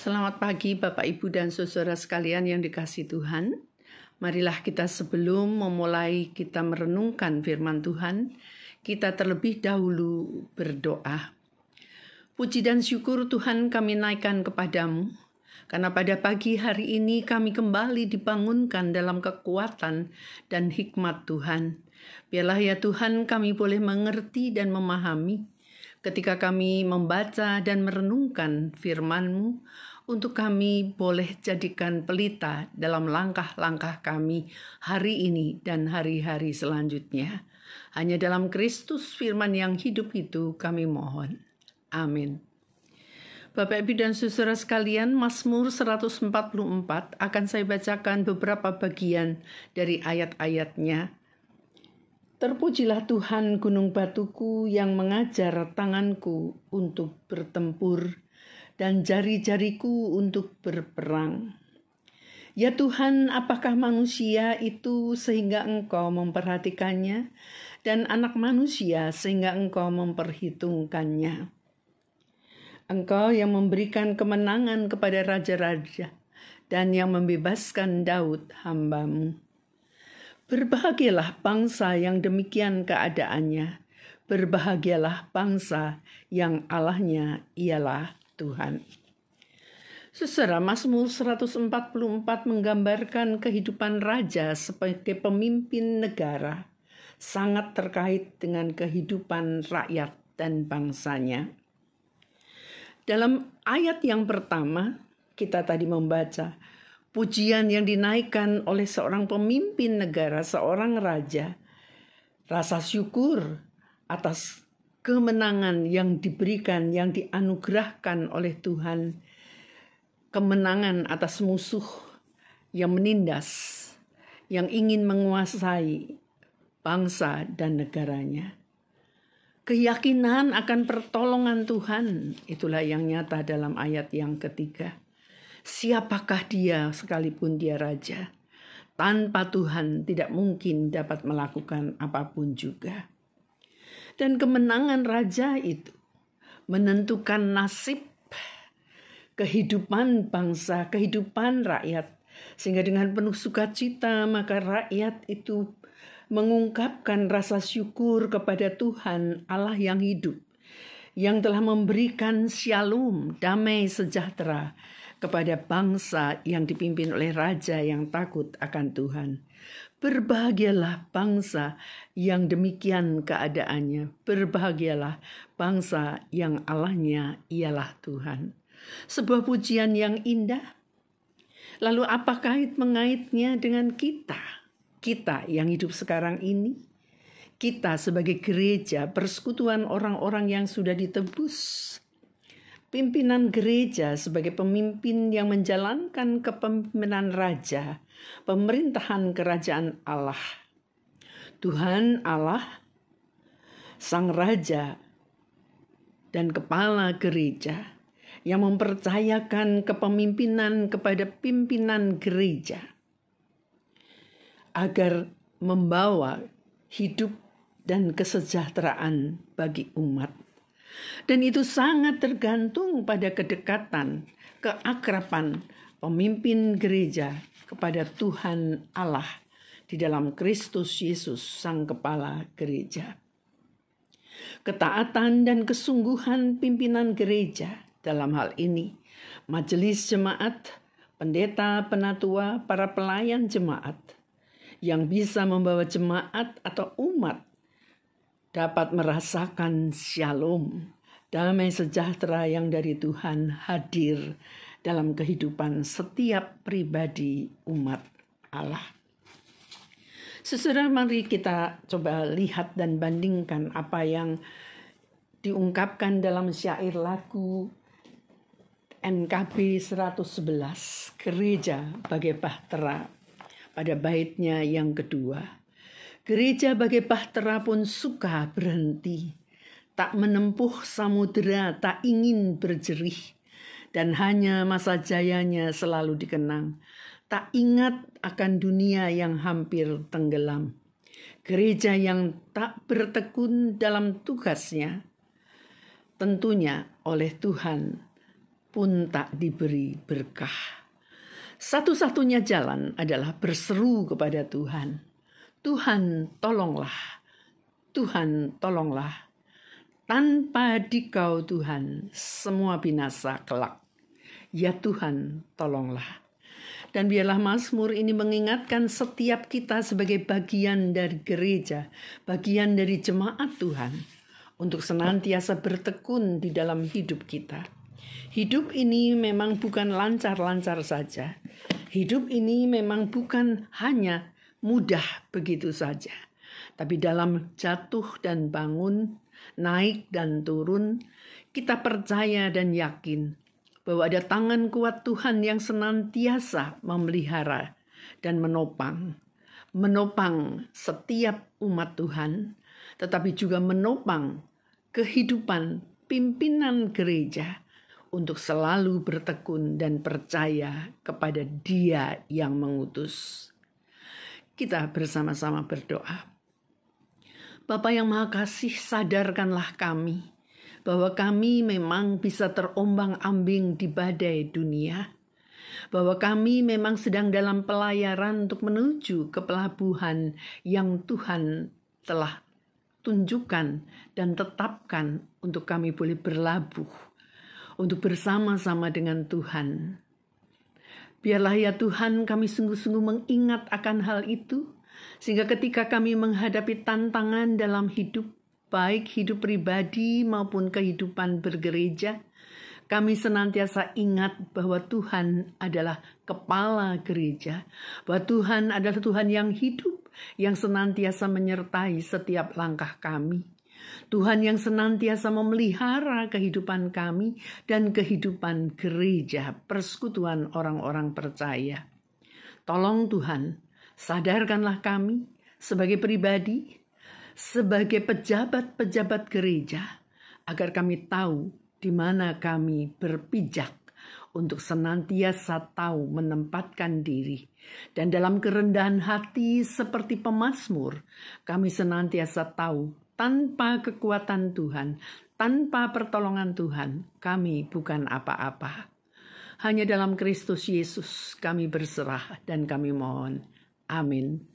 Selamat pagi Bapak Ibu dan Saudara sekalian yang dikasih Tuhan. Marilah kita sebelum memulai kita merenungkan firman Tuhan, kita terlebih dahulu berdoa. Puji dan syukur Tuhan kami naikkan kepadamu, karena pada pagi hari ini kami kembali dibangunkan dalam kekuatan dan hikmat Tuhan. Biarlah ya Tuhan kami boleh mengerti dan memahami ketika kami membaca dan merenungkan firman-Mu, untuk kami boleh jadikan pelita dalam langkah-langkah kami hari ini dan hari-hari selanjutnya. Hanya dalam Kristus firman yang hidup itu kami mohon. Amin. Bapak Ibu dan Saudara sekalian, Mazmur 144 akan saya bacakan beberapa bagian dari ayat-ayatnya Terpujilah Tuhan gunung batuku yang mengajar tanganku untuk bertempur dan jari-jariku untuk berperang. Ya Tuhan, apakah manusia itu sehingga Engkau memperhatikannya, dan anak manusia sehingga Engkau memperhitungkannya? Engkau yang memberikan kemenangan kepada raja-raja, dan yang membebaskan Daud hambamu. Berbahagialah bangsa yang demikian keadaannya. Berbahagialah bangsa yang Allahnya ialah Tuhan. Secara Mazmur 144 menggambarkan kehidupan raja sebagai pemimpin negara, sangat terkait dengan kehidupan rakyat dan bangsanya. Dalam ayat yang pertama, kita tadi membaca, pujian yang dinaikkan oleh seorang pemimpin negara, seorang raja, rasa syukur atas kemenangan yang diberikan, yang dianugerahkan oleh Tuhan, kemenangan atas musuh yang menindas, yang ingin menguasai bangsa dan negaranya. Keyakinan akan pertolongan Tuhan, itulah yang nyata dalam ayat yang ketiga Siapakah dia sekalipun dia raja? Tanpa Tuhan tidak mungkin dapat melakukan apa pun juga. Dan kemenangan raja itu menentukan nasib kehidupan bangsa, kehidupan rakyat. Sehingga dengan penuh sukacita maka rakyat itu mengungkapkan rasa syukur kepada Tuhan Allah yang hidup yang telah memberikan shalom, damai sejahtera kepada bangsa yang dipimpin oleh raja yang takut akan Tuhan. Berbahagialah bangsa yang demikian keadaannya. Berbahagialah bangsa yang Allahnya ialah Tuhan. Sebuah pujian yang indah. Lalu apa kait mengaitnya dengan kita? Kita yang hidup sekarang ini. Kita sebagai gereja persekutuan orang-orang yang sudah ditebus pimpinan gereja sebagai pemimpin yang menjalankan kepemimpinan raja, pemerintahan kerajaan Allah. Tuhan Allah, Sang Raja, dan Kepala Gereja yang mempercayakan kepemimpinan kepada pimpinan gereja agar membawa hidup dan kesejahteraan bagi umat. Dan itu sangat tergantung pada kedekatan, keakraban pemimpin gereja kepada Tuhan Allah di dalam Kristus Yesus Sang Kepala Gereja. Ketaatan dan kesungguhan pimpinan gereja dalam hal ini, majelis jemaat, pendeta, penatua, para pelayan jemaat, yang bisa membawa jemaat atau umat dapat merasakan shalom, damai sejahtera yang dari Tuhan hadir dalam kehidupan setiap pribadi umat Allah. Sesudah mari kita coba lihat dan bandingkan apa yang diungkapkan dalam syair lagu NKB 111 Gereja Bagai Bahtera pada baitnya yang kedua. Gereja bagai bahtera pun suka berhenti, tak menempuh samudera, tak ingin berjerih, dan hanya masa jayanya selalu dikenang. Tak ingat akan dunia yang hampir tenggelam. Gereja yang tak bertekun dalam tugasnya, tentunya oleh Tuhan pun tak diberi berkah. Satu-satunya jalan adalah berseru kepada Tuhan. Tuhan, tolonglah. Tuhan, tolonglah. Tanpa dikau Tuhan, semua binasa kelak. Ya Tuhan, tolonglah. Dan biarlah Mazmur ini mengingatkan setiap kita sebagai bagian dari gereja, bagian dari jemaat Tuhan, untuk senantiasa bertekun di dalam hidup kita. Hidup ini memang bukan lancar-lancar saja. Hidup ini memang bukan hanya mudah begitu saja. Tapi dalam jatuh dan bangun, naik dan turun, kita percaya dan yakin bahwa ada tangan kuat Tuhan yang senantiasa memelihara dan menopang. Menopang setiap umat Tuhan, tetapi juga menopang kehidupan pimpinan gereja untuk selalu bertekun dan percaya kepada Dia yang mengutus. Kita bersama-sama berdoa. Bapak yang Maha Kasih, sadarkanlah kami bahwa kami memang bisa terombang-ambing di badai dunia, bahwa kami memang sedang dalam pelayaran untuk menuju ke pelabuhan yang Tuhan telah tunjukkan dan tetapkan untuk kami boleh berlabuh, untuk bersama-sama dengan Tuhan. Biarlah ya Tuhan kami sungguh-sungguh mengingat akan hal itu, sehingga ketika kami menghadapi tantangan dalam hidup, baik hidup pribadi maupun kehidupan bergereja, kami senantiasa ingat bahwa Tuhan adalah kepala gereja, bahwa Tuhan adalah Tuhan yang hidup, yang senantiasa menyertai setiap langkah kami. Tuhan yang senantiasa memelihara kehidupan kami dan kehidupan gereja, persekutuan orang-orang percaya. Tolong Tuhan, sadarkanlah kami sebagai pribadi, sebagai pejabat-pejabat gereja agar kami tahu di mana kami berpijak untuk senantiasa tahu menempatkan diri. Dan dalam kerendahan hati seperti pemazmur, kami senantiasa tahu tanpa kekuatan Tuhan, tanpa pertolongan Tuhan, kami bukan apa-apa. Hanya dalam Kristus Yesus kami berserah dan kami mohon. Amin.